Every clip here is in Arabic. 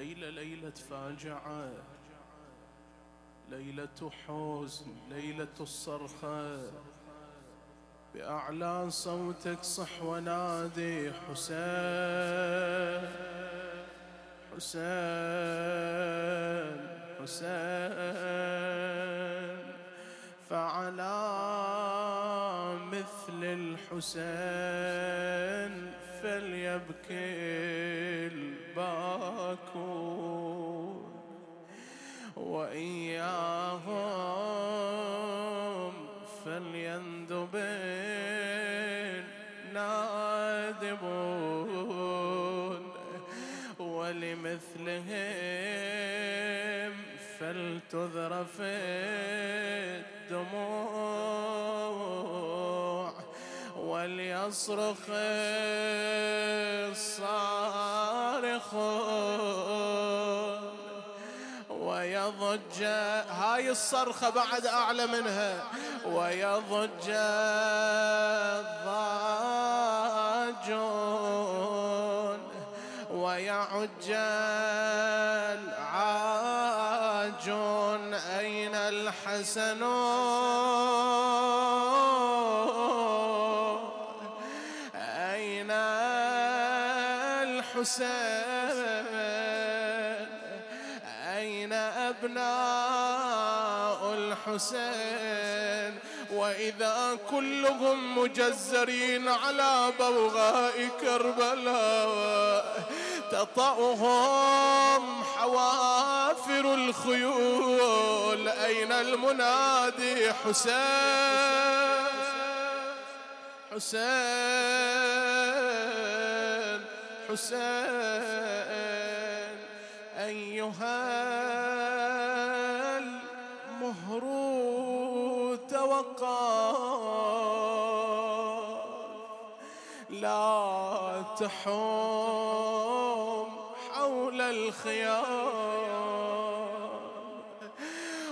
ليلة ليلة فاجعة ليلة حزن ليلة الصرخة. بأعلى صوتك صح ونادي حسين حسين حسين. فعلى مثل الحسين فليبكي. الباكون وإياهم فليندب نادبون ولمثلهم فلتذرف الدموع وليصرخ ويضج هاي الصرخة بعد أعلى منها. ويضج الضاجون. ويعج العاجون. أين الحسنون أين الحسين؟ الحسين وإذا كلهم مجزرين على بوغاء كربلاء تطأهم حوافر الخيول. أين المنادي حسين؟ حسين حسين. أيها تحوم حول الخيام.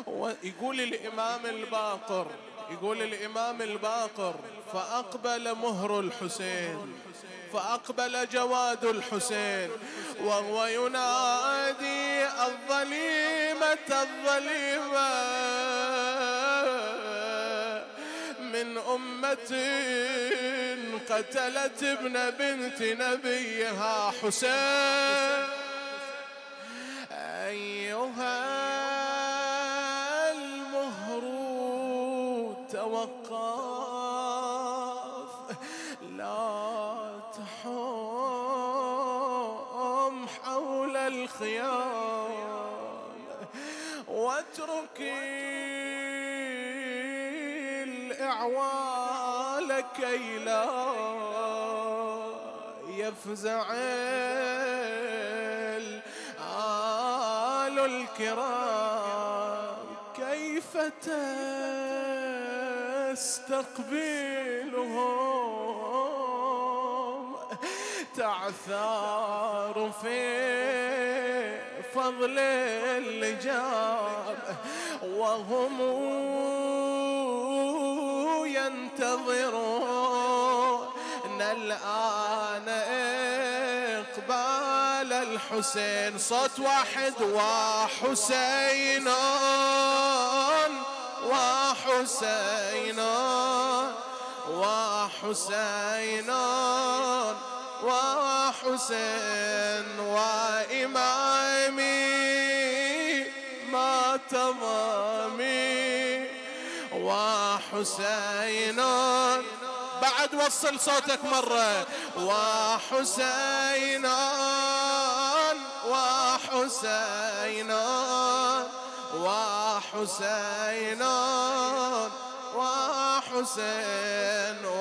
ويقول الإمام الباقر يقول الإمام الباقر فأقبل مهر الحسين فأقبل جواد الحسين وهو ينادي الظليمة الظليمة. من أمة قتلت ابن بنت نبيها حسين. أيها المهر توقف لا تحوم حول الخيام واتركي لا يفزع آل الكرام كيف تستقبلهم؟ تعثار في فضل اللجام وهم ينتظرون الآن إقبال الحسين صوت واحد وحسين وحسين وحسين وحسين وإمامي ما تضامي وحسين بعد وصل صوتك مرة. وحسين وحسين وحسين وحسين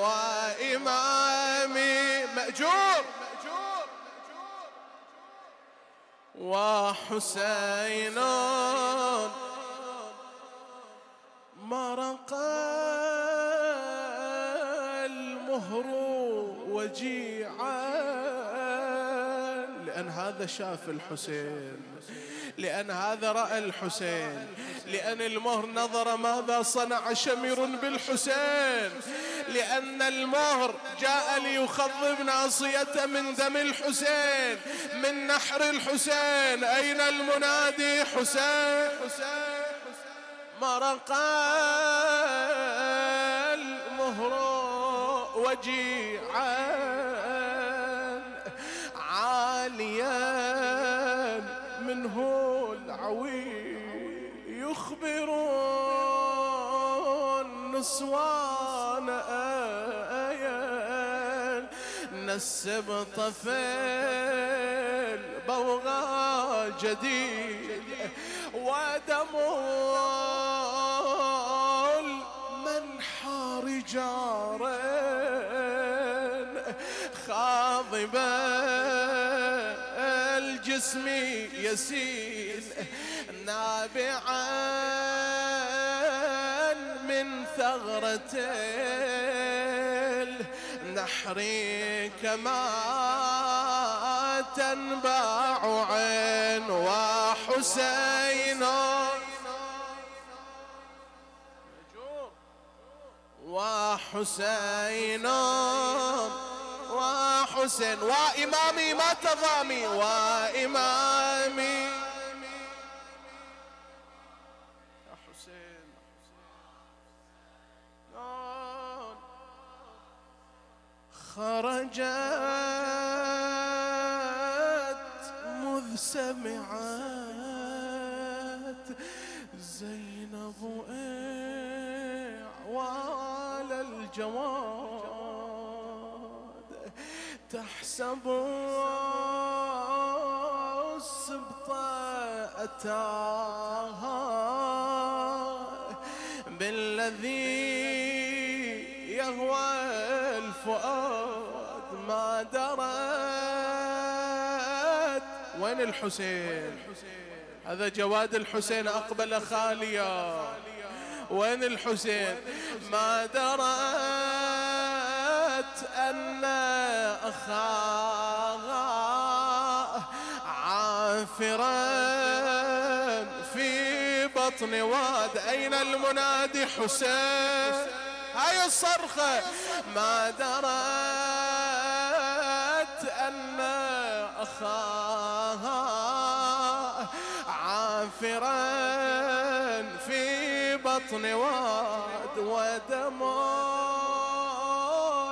وإمامي مأجور. وحسين مرق وجيعا لأن هذا شاف الحسين لأن هذا رأى الحسين لأن المهر نظر ماذا صنع شمر بالحسين لأن المهر جاء ليخضب ناصية من دم الحسين من نحر الحسين. أين المنادي حسين؟ مرق المهر وجيعا. آيان. نسب طفل بوغى جديد ودم المنحى رجارا خاضبا الجسم يسيل نابعا من ثغرة النحر كما تنبع عين وحسين. وحسين وحسين. وإمامي ما تضامي وإمامي خرجت مذ سمعت زينب وعلى الجواد تحسب السبط أتاها بالذي يهوى الفؤاد. وين الحسين. هذا جواد الحسين أقبل خاليا. وين الحسين؟ ما درت أن أخاها عافرا في بطن واد. أين المنادي حسين؟ هاي الصرخة. ما درت أن أخاها عافرا في بطن واد ودم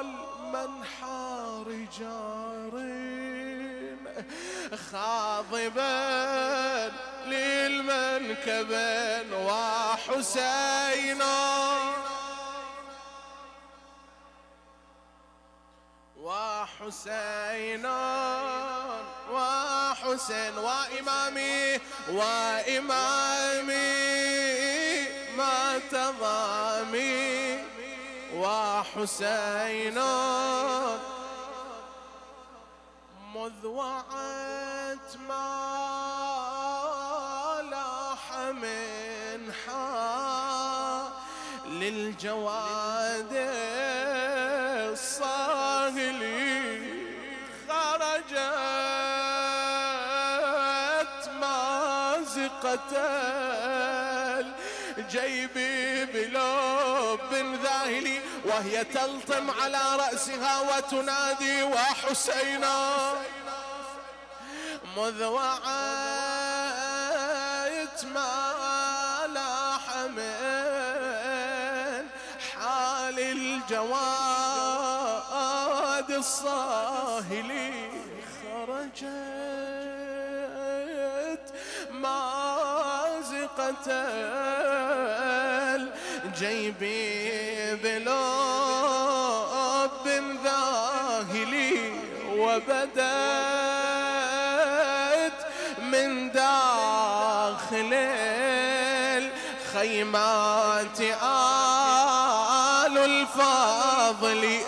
المنحى رجارين خاضبا للمنكبين وحسينا. وحسين وحسين وإمامي وإمامي ما تضامي وحسين مذ وعت ما لاح من حا للجواد وهي تلطم على رأسها وتنادي وحسينا مذ وعيت ما لاح من حال الجواد الصاهلي خرجت مازقة الجيب بلب وبدت من داخل الخيمات. آل الفاضل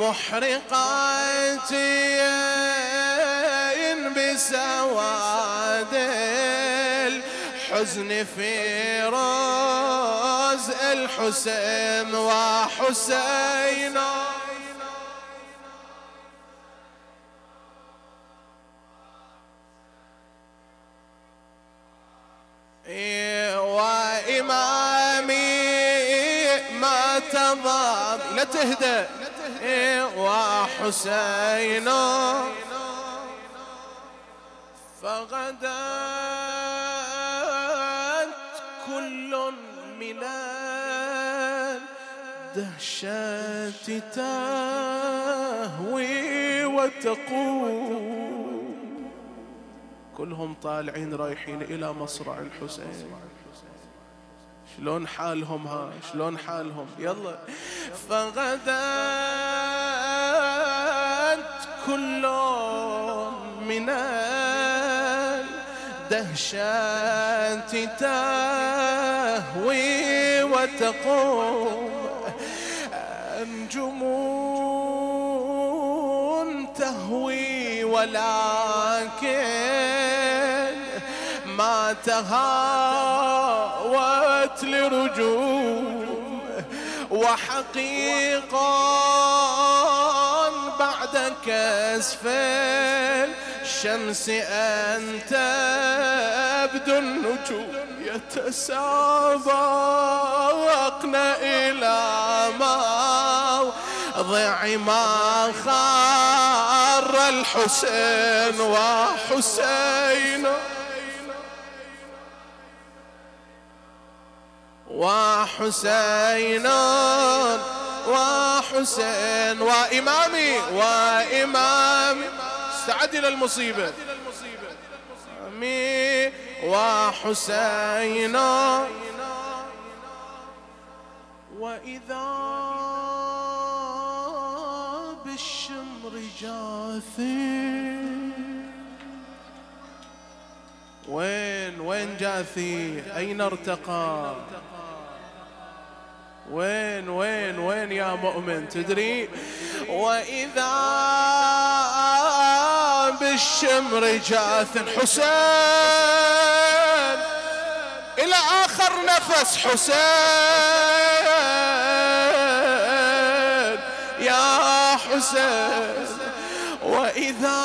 محرقات بسواد الحزن في راز الحسين وحسين تهدى. إيه وحسين فغدت كل من الدهشة تهوي وتقول. كلهم طالعين رايحين إلى مصرع الحسين. شلون حالهم ها؟ شلون حالهم؟ يلا. فغدت كل من الدهشات تهوي وتقوم. أنجم تهوي ولكن ما تهاوت لرجوم وحقيقة بعد كسف الشمس أن تبدو النجوم يتسابقن إلى موضع ما خار الحسين وحسين. وحسين وحسين وإمامي وإمامي. استعد إلى المصيبة. وحسين. وإذا بالشمر جاثي وين وين جاثي أين ارتقى؟ وين وين وين يا مؤمن تدري؟ وإذا بالشمر جاث حسين إلى آخر نفس حسين. يا حسين وإذا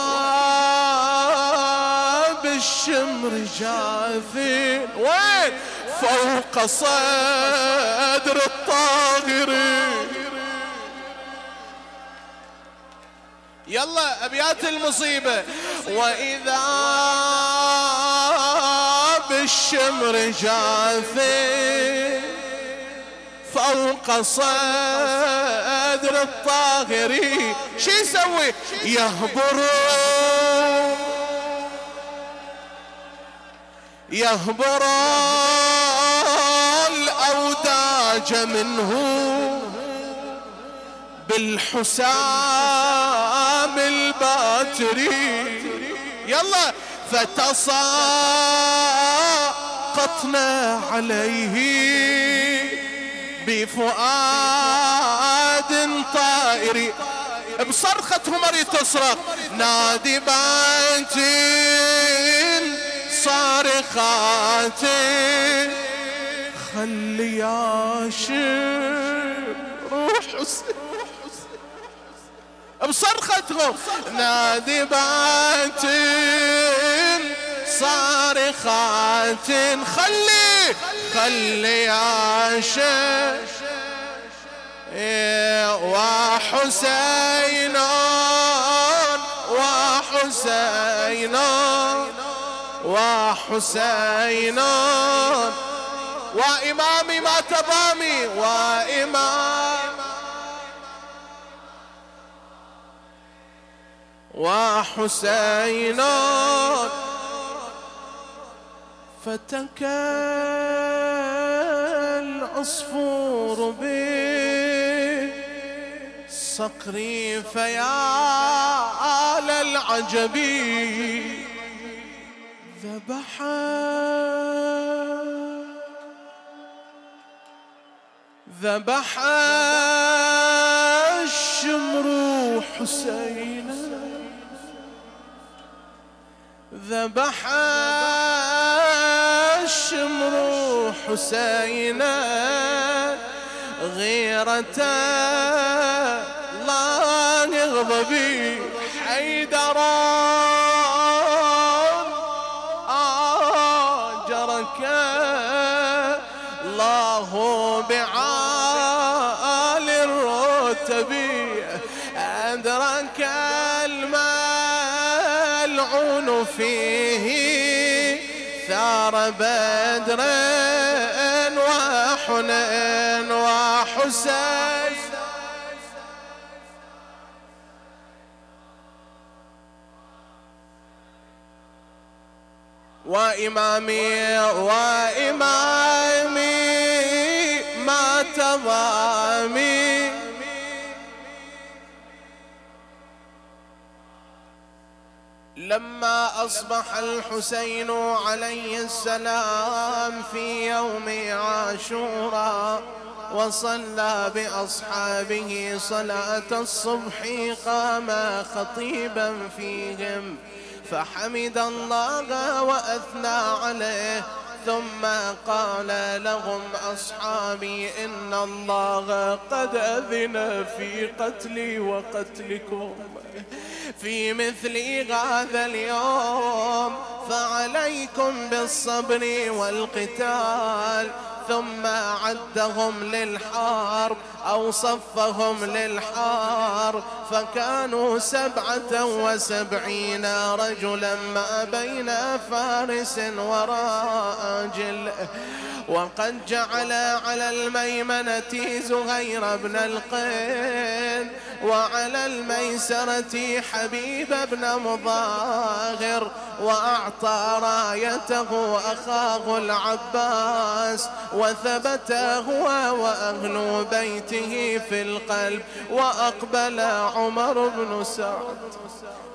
بالشمر جاثين وين؟ فوق صدر الطاغرين. يلا أبيات المصيبة. وإذا بالشمر جاثي فوق صدر الطاغري شو يسوي؟ يهبر يهبر الأوداج منه بالحسام الباتري يلا فتساقطنا عليه بفؤاد طائري بصرخة همري تصرخ نادبات صارخات خلي يا روح بصرختهم نادبات صارخات خلي خلي يا شير وحسين وحسين وحسين وإمامي ما تبامي وإمام وحسين فتكى العصفور بصقري فيا للعجب ذبح ذبح الشمر حسين ذبح الشمر حسينا. غيرة بعالي الرتب أدرك الملعون فيه. ثار بدر وحنين وحسين. وإمامي وإمامي لما أصبح الحسين عليه السلام في يوم عاشوراء وصلى بأصحابه صلاة الصبح قام خطيبا فيهم فحمد الله وأثنى عليه ثم قال لهم أصحابي إن الله قد أذن في قتلي وقتلكم في مثل هذا اليوم. فعليكم بالصبر والقتال. ثم عدهم للحرب أو صفهم للحرب. فكانوا سبعة وسبعين رجلا ما بين فارس وراجل وقد جعل على الميمنة زهير بن القين وعلى الميسرة حبيب بن مظاهر وأعطى رايته أخاه العباس وثبت هو وأهل بيته في القلب وأقبل عمر بن سعد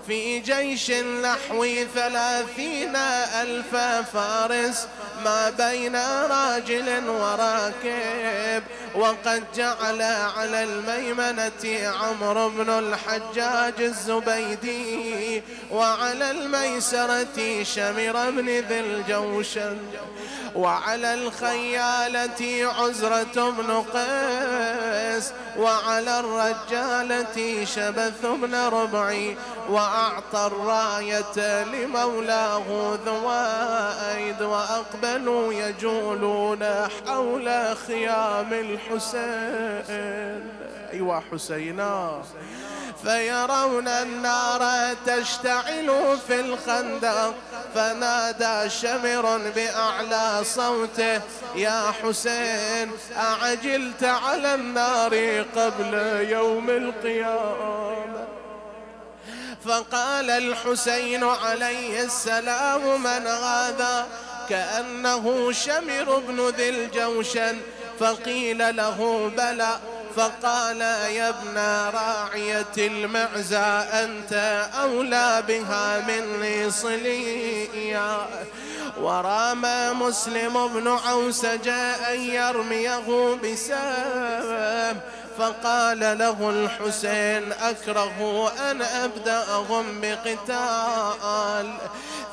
في جيش نحو ثلاثين ألف فارس ما بين راجل وراكب وقد جعل على الميمنة عمرو بن الحجاج الزبيدي وعلى الميسرة شمر بن ذي الجوشن وعلى الخيالة عزرة بن قيس وعلى الرجالة شبث بن ربعي وأعطى الراية لمولاه ذوائد وأقبلوا يجولون حول خيام الحسين. أيوا حسينا. فيرون النار تشتعل في الخندق فنادى شمر بأعلى صوته يا حسين أعجلت على النار قبل يوم القيامة؟ فقال الحسين عليه السلام من هذا؟ كأنه شمر بن ذي الجوشن فقيل له بلى. فقال يا ابن راعية المعزى أنت أولى بها مني صليا ورام مسلم بن عوس جاء أن يرميه بسام. فقال له الحسين أكره أن أبدأهم بقتال.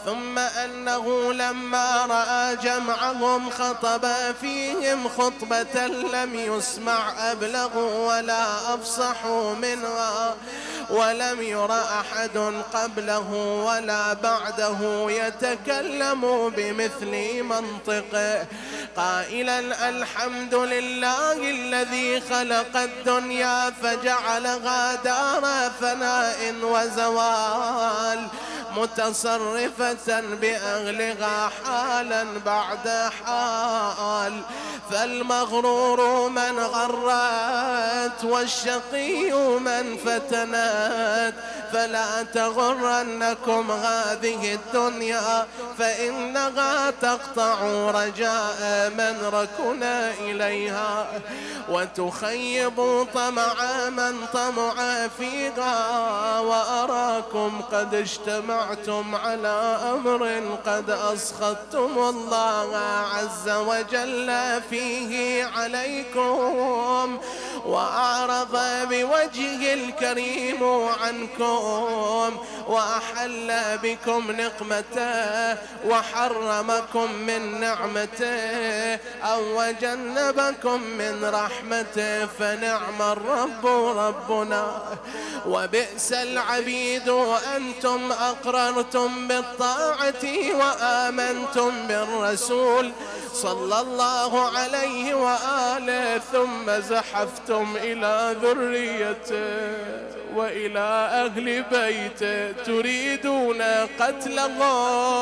ثم أنه لما رأى جمعهم خطب فيهم خطبة لم يسمع أبلغ ولا أفصح منها ولم ير أحد قبله ولا بعده يتكلم بمثل منطقه قائلا الحمد لله الذي خلق الدنيا فجعلها دار فناء وزوال متصرفة بأهلها حالا بعد حال. فالمغرور من غرت والشقي من فتنت. فلا تغرنكم هذه الدنيا فإنها تقطع رجاء من ركنا إليها. وتخيب طمع من طمع فيها وأراكم قد اجتمعتم على أمر قد أسخطتم الله عز وجل فيه عليكم. وأعرض بوجهه الكريم عنكم وأحل بكم نقمته وحرمكم من نعمته أو وجنبكم من رحمته فنعم الرب ربنا وبئس العبيد أنتم أقررتم بالطاعة وآمنتم بالرسول صلى الله عليه وآله ثم زحفتم إلى ذريته وإلى أهل بيته تريدون قتلهم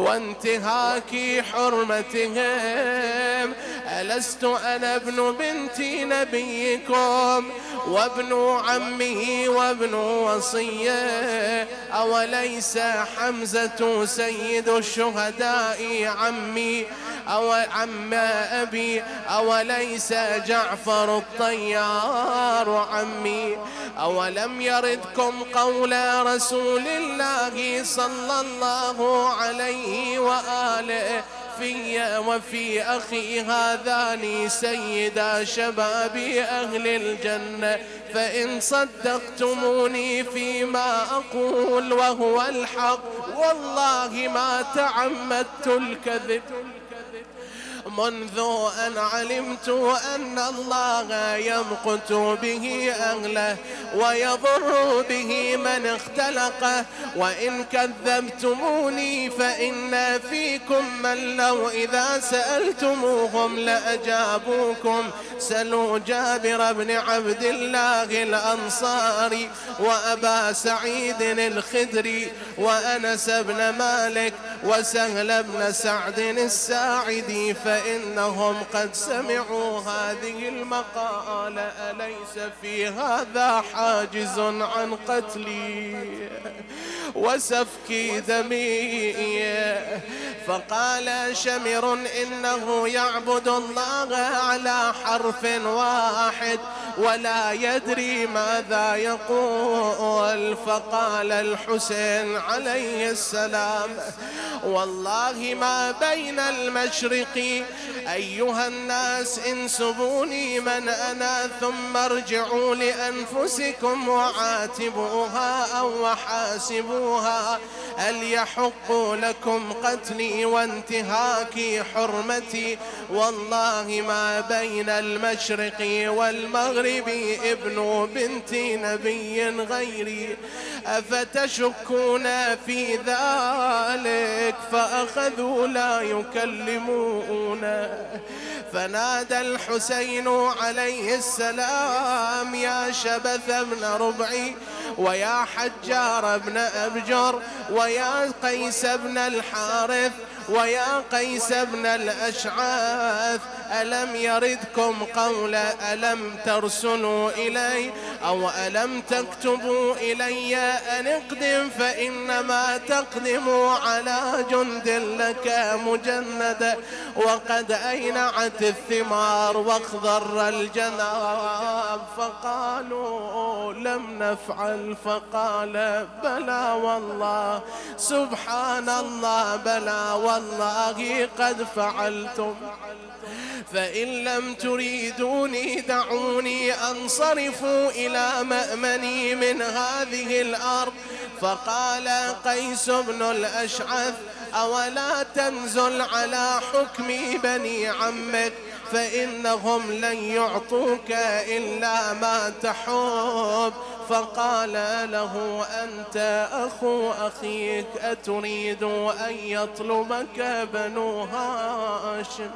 وانتهاك حرمتهم. ألست أنا ابن بنت نبيكم وابن عمه وابن وصيه؟ أوليس حمزة سيد الشهداء عمي أو عم أبي؟ أوليس جعفر الطيار عمي؟ أولم يردكم قول رسول الله صلى الله عليه وآله في وفي أخي هذان سيدا شباب أهل الجنة فإن صدقتموني فيما أقول وهو الحق والله ما تعمدت الكذب. منذ أن علمت أن الله يمقت به أهله ويضر به من اختلقه وإن كذبتموني فإن فيكم من لو إذا سألتموهم لأجابوكم. سلوا جابر بن عبد الله الأنصاري وأبا سعيد الخدري وأنس بن مالك وسهل بن سعد الساعدي. فإنهم قد سمعوا هذه المقالة أليس في هذا حاجز عن قتلي؟ وسفك دمي فقال شمر إنه يعبد الله على حرف واحد. ولا يدري ماذا يقول. فقال الحسين عليه السلام والله ما بين المشرق أيها الناس انسبوني من أنا ثم ارجعوا لأنفسكم وعاتبوها أو وحاسبوها هل يحق لكم قتلي وانتهاك حرمتي؟ والله ما بين المشرق والمغرب. ابن بنت نبي غيري أفتشكون في ذلك؟ فأخذوا لا يكلمون. فنادى الحسين عليه السلام يا شبث ابن ربعي ويا حجار ابن أبجر ويا قيس ابن الحارث ويا قيس بن الأشعاث ألم يردكم قول ألم ترسلوا إلي؟ أو ألم تكتبوا إلي أن اقدم؟ فإنما تقدم على جند لك مجند. وقد أينعت الثمار واخضر الجناب فقالوا لم نفعل فقال بلى والله سبحان الله بلى والله. قد فعلتم. فإن لم تريدوني دعوني أنصرف إلى مأمني من هذه الأرض. فقال قيس بن الأشعث أولا تنزل على حكم بني عمك؟ فإنهم لن يعطوك إلا ما تحب. فقال له أنت أخو أخيك أتريد أن يطلبك بنو هاشم؟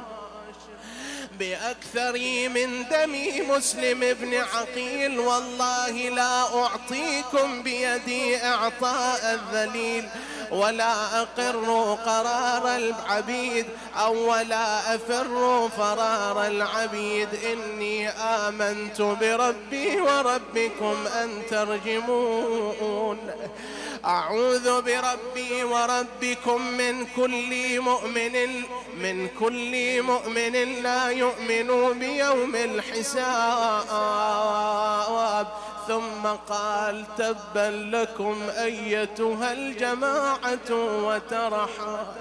بأكثر من دم مسلم بن عقيل والله لا أعطيكم بيدي إعطاء الذليل. ولا أقر قرار العبيد أو ولا أفر فرار العبيد. إني آمنت بربي وربكم أن ترجمون. أعوذ بربي وربكم من كل مؤمن من كل مؤمن لا يؤمن بيوم الحساب. ثم قال تبا لكم أيتها الجماعة وترحا.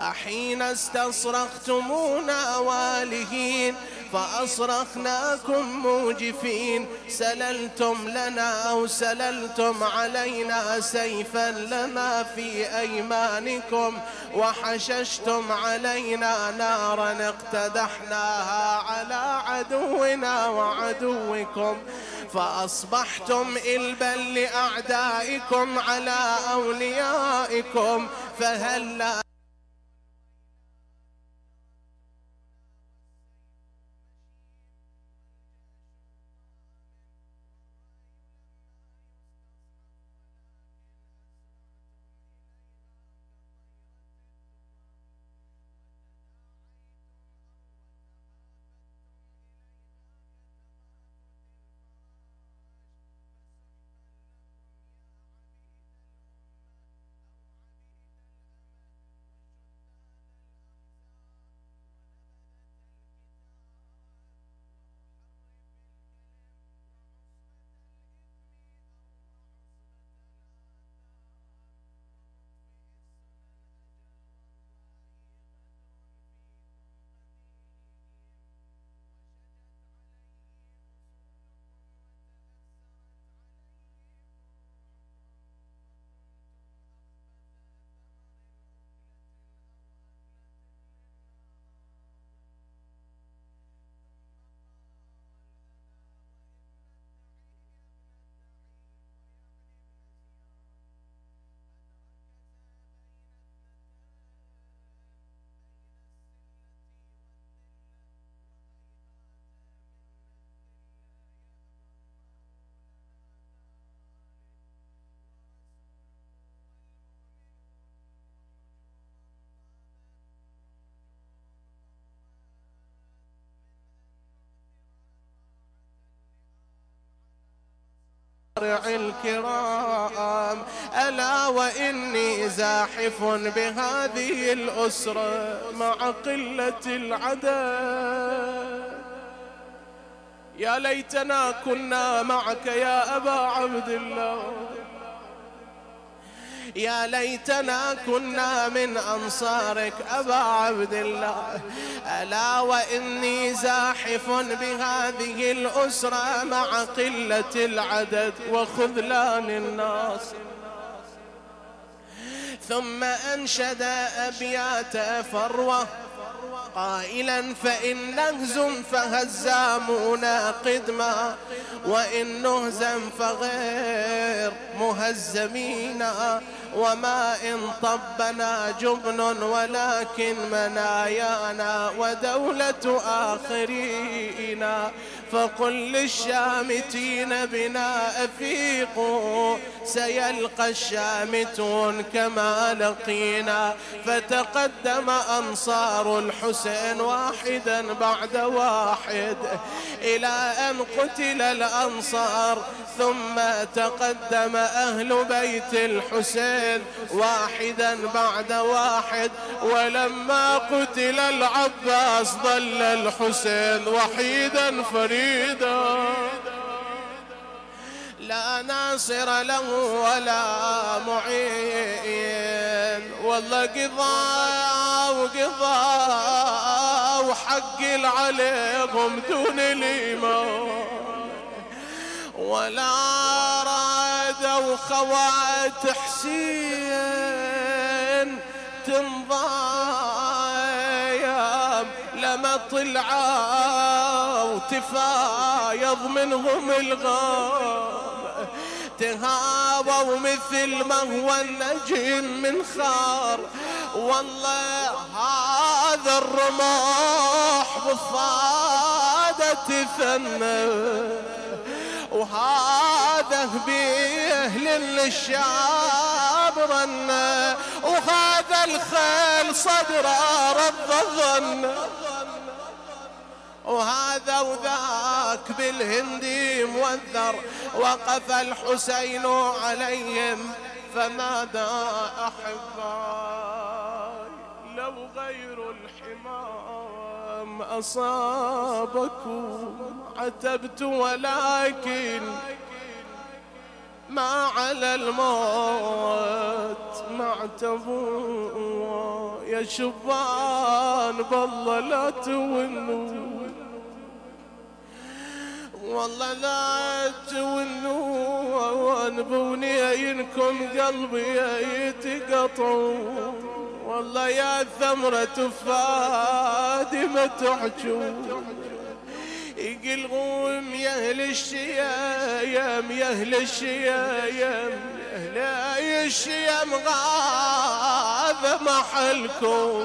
أحين استصرختمونا والهين فأصرخناكم موجفين سللتم لنا أو سللتم علينا سيفا لنا في أيمانكم وحششتم علينا نارا اقتدحناها على عدونا وعدوكم فأصبحتم إلبا لأعدائكم على أوليائكم فهل الكرام. ألا وإني زاحف بهذه الأسرة مع قلة العدد. يا ليتنا كنا معك يا أبا عبد الله. يا ليتنا كنا من أنصارك أبا عبد الله. ألا وإني زاحف بهذه الأسرة مع قلة العدد وخذلان الناس ثم أنشد أبيات فروة. قائلا فإن نهزم فهزامونا قدما وإن نهزم فغير مهزمين. وما إن طبنا جبن ولكن منايانا ودولة آخرينا. فقل للشامتين بنا أفيقوا سيلقى الشامتون كما لقينا. فتقدم أنصار الحسين واحدا بعد واحد. إلى أن قتل الأنصار ثم تقدم أهل بيت الحسين واحدا بعد واحد. ولما قتل العباس ظل الحسين وحيدا فريدا لا ناصر له ولا معين. والله قضاء وقضاء وحق عليهم دون الإيمان. ولا رادوا خوات حسين تنضايم لما طلعوا تفايض منهم الغام تهابوا مثل ما هو النجم من خار. والله هذا الرماح بفادة ثنى. وهذا بيه للشاب رنة وهذا الخيل صدره رد الظن وهذا وذاك بالهندي موذر وقف الحسين عليهم فنادى أحباي. لو غير الحمام أصابكم عتبت ولكن ما على الموت ما اعتبوا. يا شبان بالله لا تونوا. والله لا تونوا بنيينكم قلبي يتقطعوا. والله يا ثمرة فادمة تحجوا. يقلغون يا أهل الشيايم يا أهل الشيايم يا أهل الشيم غاذا محلكم.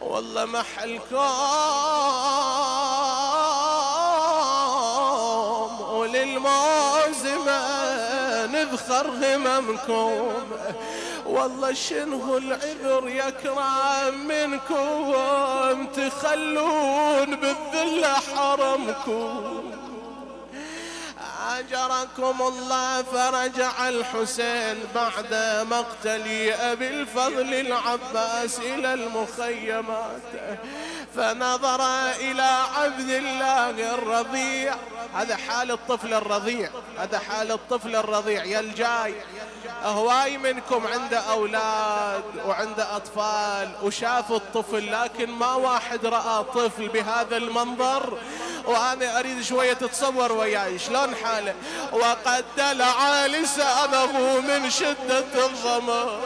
والله محلكم. نذخر هممكم والله شنو العذر يا كرام منكم؟ تخلون بالذل حرمكم. أجركم الله فرجع الحسين بعد مقتل أبي الفضل العباس إلى المخيمات. فنظر إلى عبد الله الرضيع. هذا حال الطفل الرضيع. هذا حال الطفل الرضيع. يا الجاي هواي منكم عنده أولاد وعنده أطفال. وشاف الطفل لكن ما واحد رأى طفل بهذا المنظر. وأنا أريد شوية تتصور وياي. شلون حاله؟ وقد دلع لسانه من شدة الظما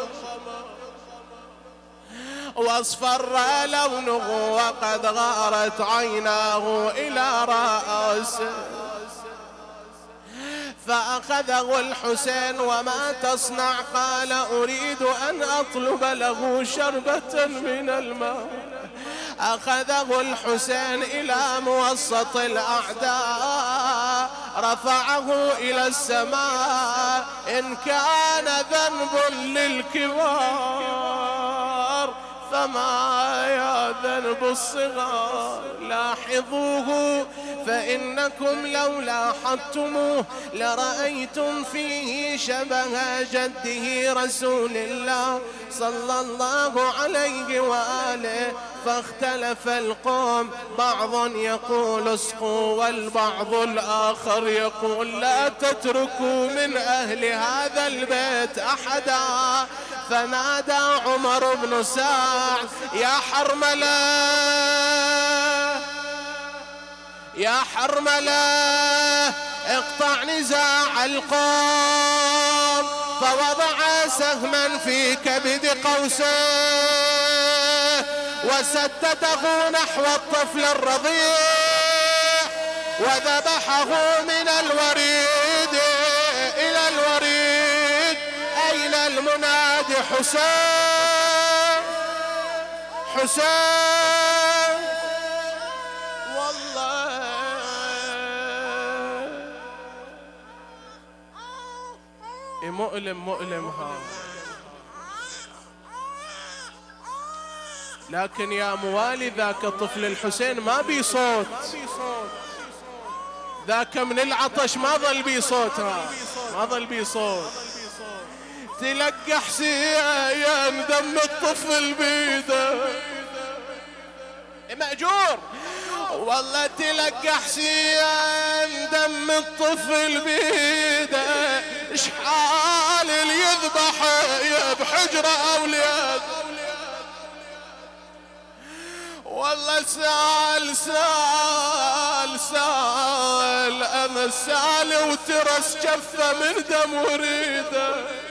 واصفر لونه وقد غارت عيناه إلى رأسه. فأخذه الحسين وما تصنع؟ قال أريد أن أطلب له شربة من الماء. أخذه الحسين إلى موسط الأعداء. رفعه إلى السماء. إن كان ذنب للكبار. فما يا ذنب الصغار لاحظوه فإنكم لو لاحظتموه لرأيتم فيه شبه جده رسول الله صلى الله عليه وآله. فاختلف القوم بعض يقول اسقوا والبعض الآخر يقول لا تتركوا من أهل هذا البيت أحدا. فنادى عمر بن سعد يا حرملة. يا حرملة. اقطع نزاع القوم. فوضع سهما في كبد قوسه وسدده نحو الطفل الرضيع. وذبحه من الوريد إلى الوريد. أين المنادي حسين؟ حسين. والله. مؤلم مؤلم هذا لكن يا موالي ذاك الطفل الحسين ما بي صوت. ذاك من العطش ما ظل بي صوت ما ظل بي صوت. تلقى حسين دم الطفل بيده. مأجور. والله تلقى حسين دم الطفل بيده. اشحال اللي يذبح بحجرة اولياد والله سال سال سال. أنا سال وترس جفة من دم وريده.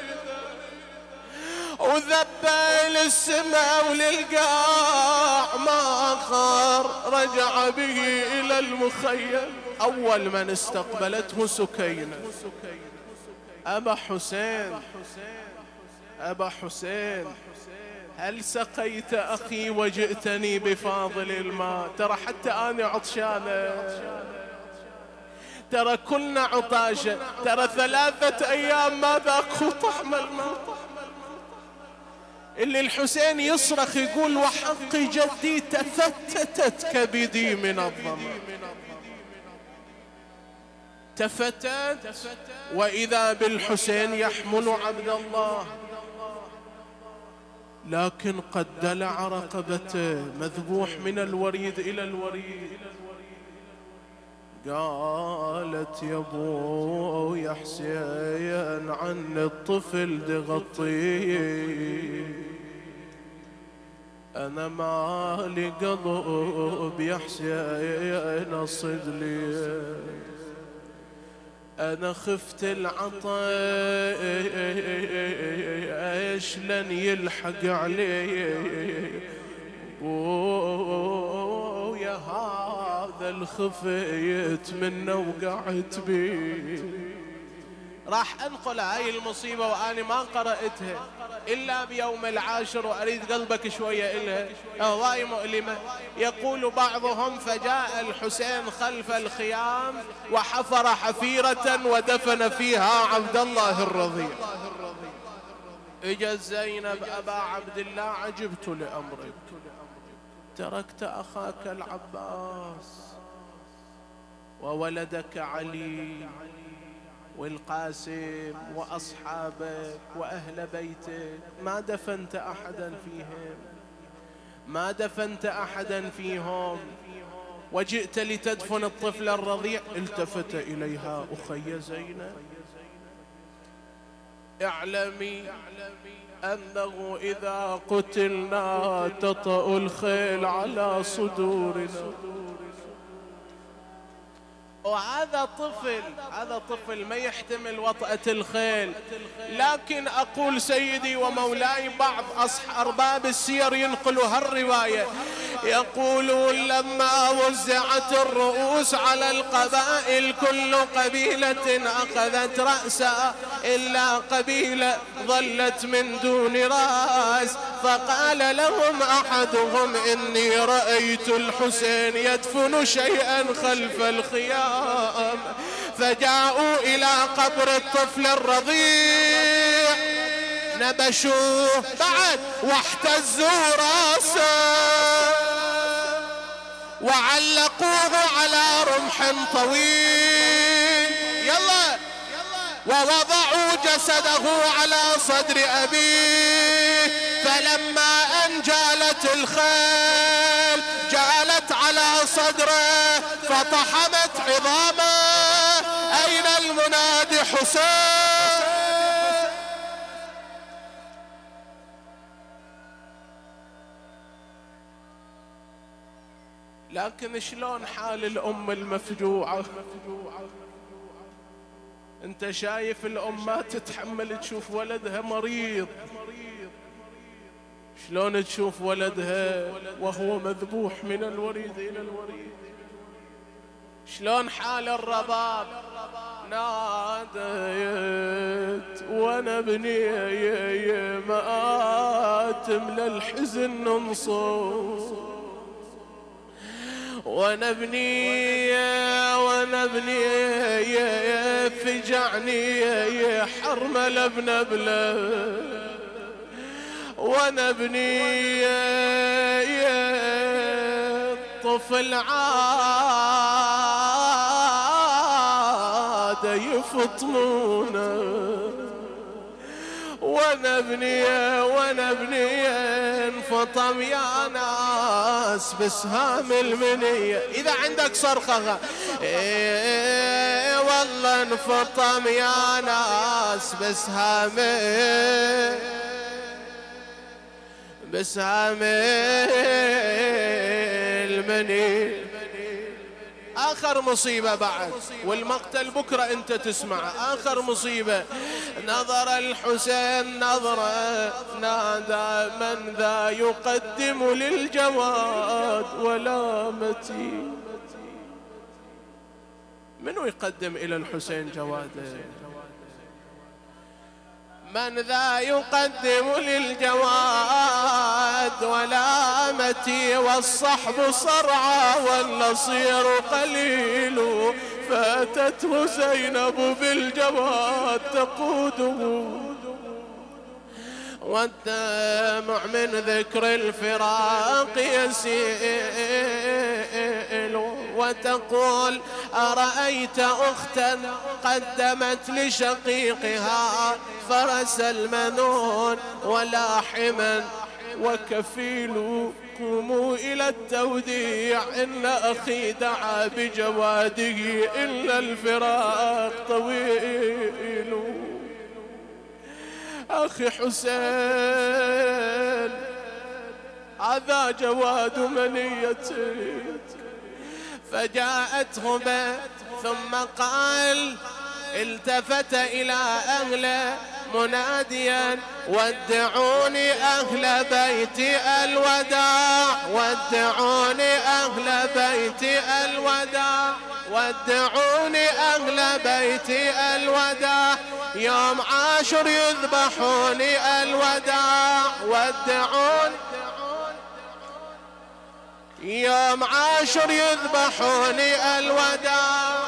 وذبه للسماء وللقاع ما اخر رجع به إلى المخيم. أول من استقبلته سكينة. أبا حسين. أبا حسين. هل سقيت أخي وجئتني بفاضل الماء؟ ترى حتى أنا عطشانة. ترى كلنا عطاشة. ترى ثلاثة أيام ما ذاقوا طعم الماء. اللي الحسين يصرخ يقول وحق جدي تفتتت كبدي من الظما تفتت وإذا بالحسين يحمل عبد الله. لكن قد دلع رقبته مذبوح من الوريد إلى الوريد. قالت يا ابو يا حسين عن الطفل دغطيه أنا مالي قلب يا حسين اصد لي. أنا خفت العطش لن يلحق علي؟ هذا الخفيت منه وقعت بيه راح انقل هاي المصيبة واني ما قرأتها إلا بيوم العاشر وأريد قلبك شوية إلها. هواي مؤلمة. يقول بعضهم فجاء الحسين خلف الخيام وحفر حفيرة ودفن فيها عبد الله الرضيع. إجا زينب أبا عبد الله عجبت لأمرك. تركت أخاك العباس وولدك علي والقاسم وأصحابك وأهل بيتك. ما دفنت أحدا فيهم. ما دفنت أحدا فيهم. وجئت لتدفن الطفل الرضيع. التفت إليها أخي زينب. اعلمي أنه إذا قتلنا تطأ الخيل على صدورنا. وهذا طفل هذا طفل ما يحتمل وطأة الخيل. لكن أقول سيدي ومولاي بعض أصح أرباب السير ينقلوا هالرواية يقولون لما وزعت الرؤوس على القبائل كل قبيلة أخذت رأسا إلا قبيلة ظلت من دون رأس. فقال لهم أحدهم إني رأيت الحسين يدفن شيئا خلف الخيام فجاءوا إلى قبر الطفل الرضيع. نبشوه بعد واحتزوا راسه. وعلقوه على رمح طويل. ووضعوا جسده على صدر أبيه فلما أن جالت الخيل جالت على صدره فطحمت عظامه. أين المنادي حسين؟ لكن شلون حال الأم المفجوعة؟ انت شايف الأم ما تتحمل تشوف ولدها مريض. شلون تشوف ولدها وهو مذبوح من الوريد إلى الوريد؟ شلون حال الرباب ناديت وأنا بني مآتم للحزن ننصر. ونبني ونبني فجعني حرمل ابن بلا ونبني طفل عاد يفطمونه ونبني ونبني انفطم يا ناس بسهام المنية. إذا عندك صرخة إيه والله انفطم يا ناس بسهام بسهام المنية. آخر مصيبة بعد والمقتل بكرة أنت تسمع. آخر مصيبة نظر الحسين نظرة نادى من ذا يقدم للجواد ولا متي منو يقدم إلى الحسين جواده من ذا يقدم للجواد ولا متي والصحب صرعى والنصير قليل. فاتته زينب بالجواد تقوده. والدمع من ذكر الفراق يسيل. وتقول أرأيت أختا قدمت لشقيقها فرس المنون ولاحما وكفيل قوموا إلى التوديع إن أخي دعا بجواده إلا الفراق طويل. أخي حسين هذا جواد منيتي فجاءت هبة ثم قال التفت إلى أهله مناديا ودعوني أهل بيت الوداع ودعوني أهل بيت الوداع ودعوني أهل بيت الوداع. يوم عاشر يذبحوني الوداع ودعوني يوم عاشر يذبحوني الوداع.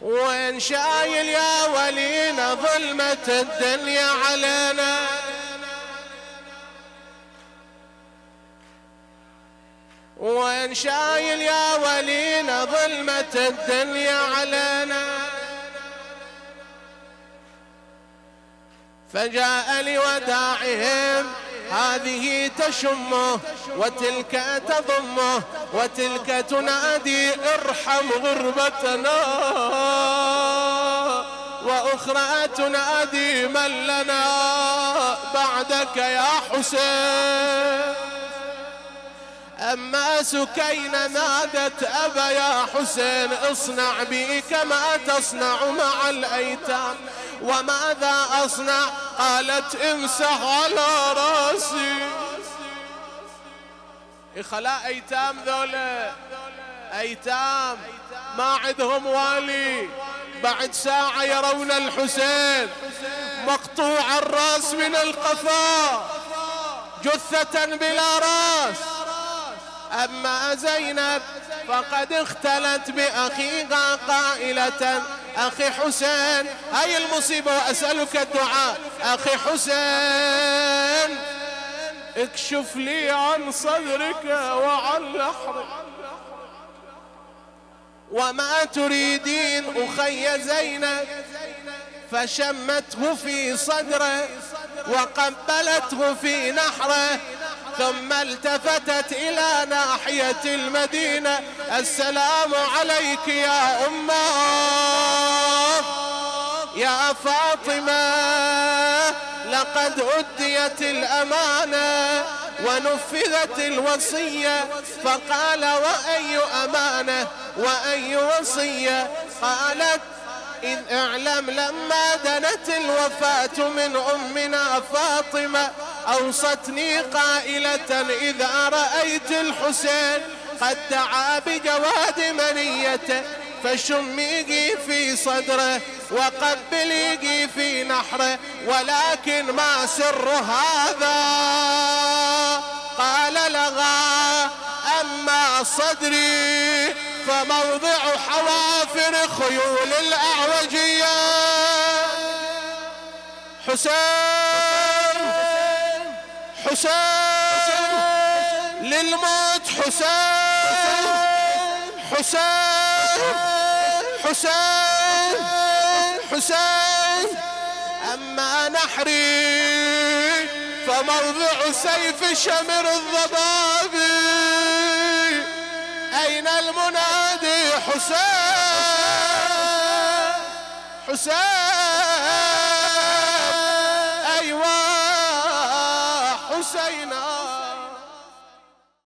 وين شايل يا ولينا ظلمة الدنيا علينا. وين شايل يا ولينا ظلمة الدنيا علينا. فجاء لوداعهم هذه تشمه وتلك تضمه وتلك تنادي ارحم غربتنا وأخرى تنادي من لنا بعدك يا حسين. أما سكينة نادت أبا يا حسين اصنع بي كما تصنع مع الأيتام. وماذا أصنع؟ قالت امسح على رأسي. خلا أيتام ذولا أيتام ما عندهم والي. بعد ساعة يرون الحسين مقطوع الرأس من القفا جثة بلا رأس. أما زينب فقد اختلت بأخيها قائلة أخي حسين هاي المصيبة وأسألك الدعاء أخي حسين اكشف لي عن صدرك وعن لحرك وما تريدين أخي زينب؟ فشمته في صدره وقبلته في نحره ثم التفتت إلى ناحية المدينة. السلام عليك يا أمة. يا فاطمة لقد أديت الأمانة ونفذت الوصية. فقال وأي أمانة؟ وأي وصية؟ قالت إذ أعلم لما دنت الوفاة من أمنا فاطمة أوصتني قائلة إذا رأيت الحسين قد دعا بجواد منيته فشميقي في صدره وقبليقي في نحره ولكن ما سر هذا؟ قال لغا أما صدري فموضع حوافر خيول الأعوجية. حسين حسين للموت حسين. حسين حسين حسين. أما نحري فموضع سيف شمر الضبابي أين المنادي حسين؟ حسين. أيوة حسينا.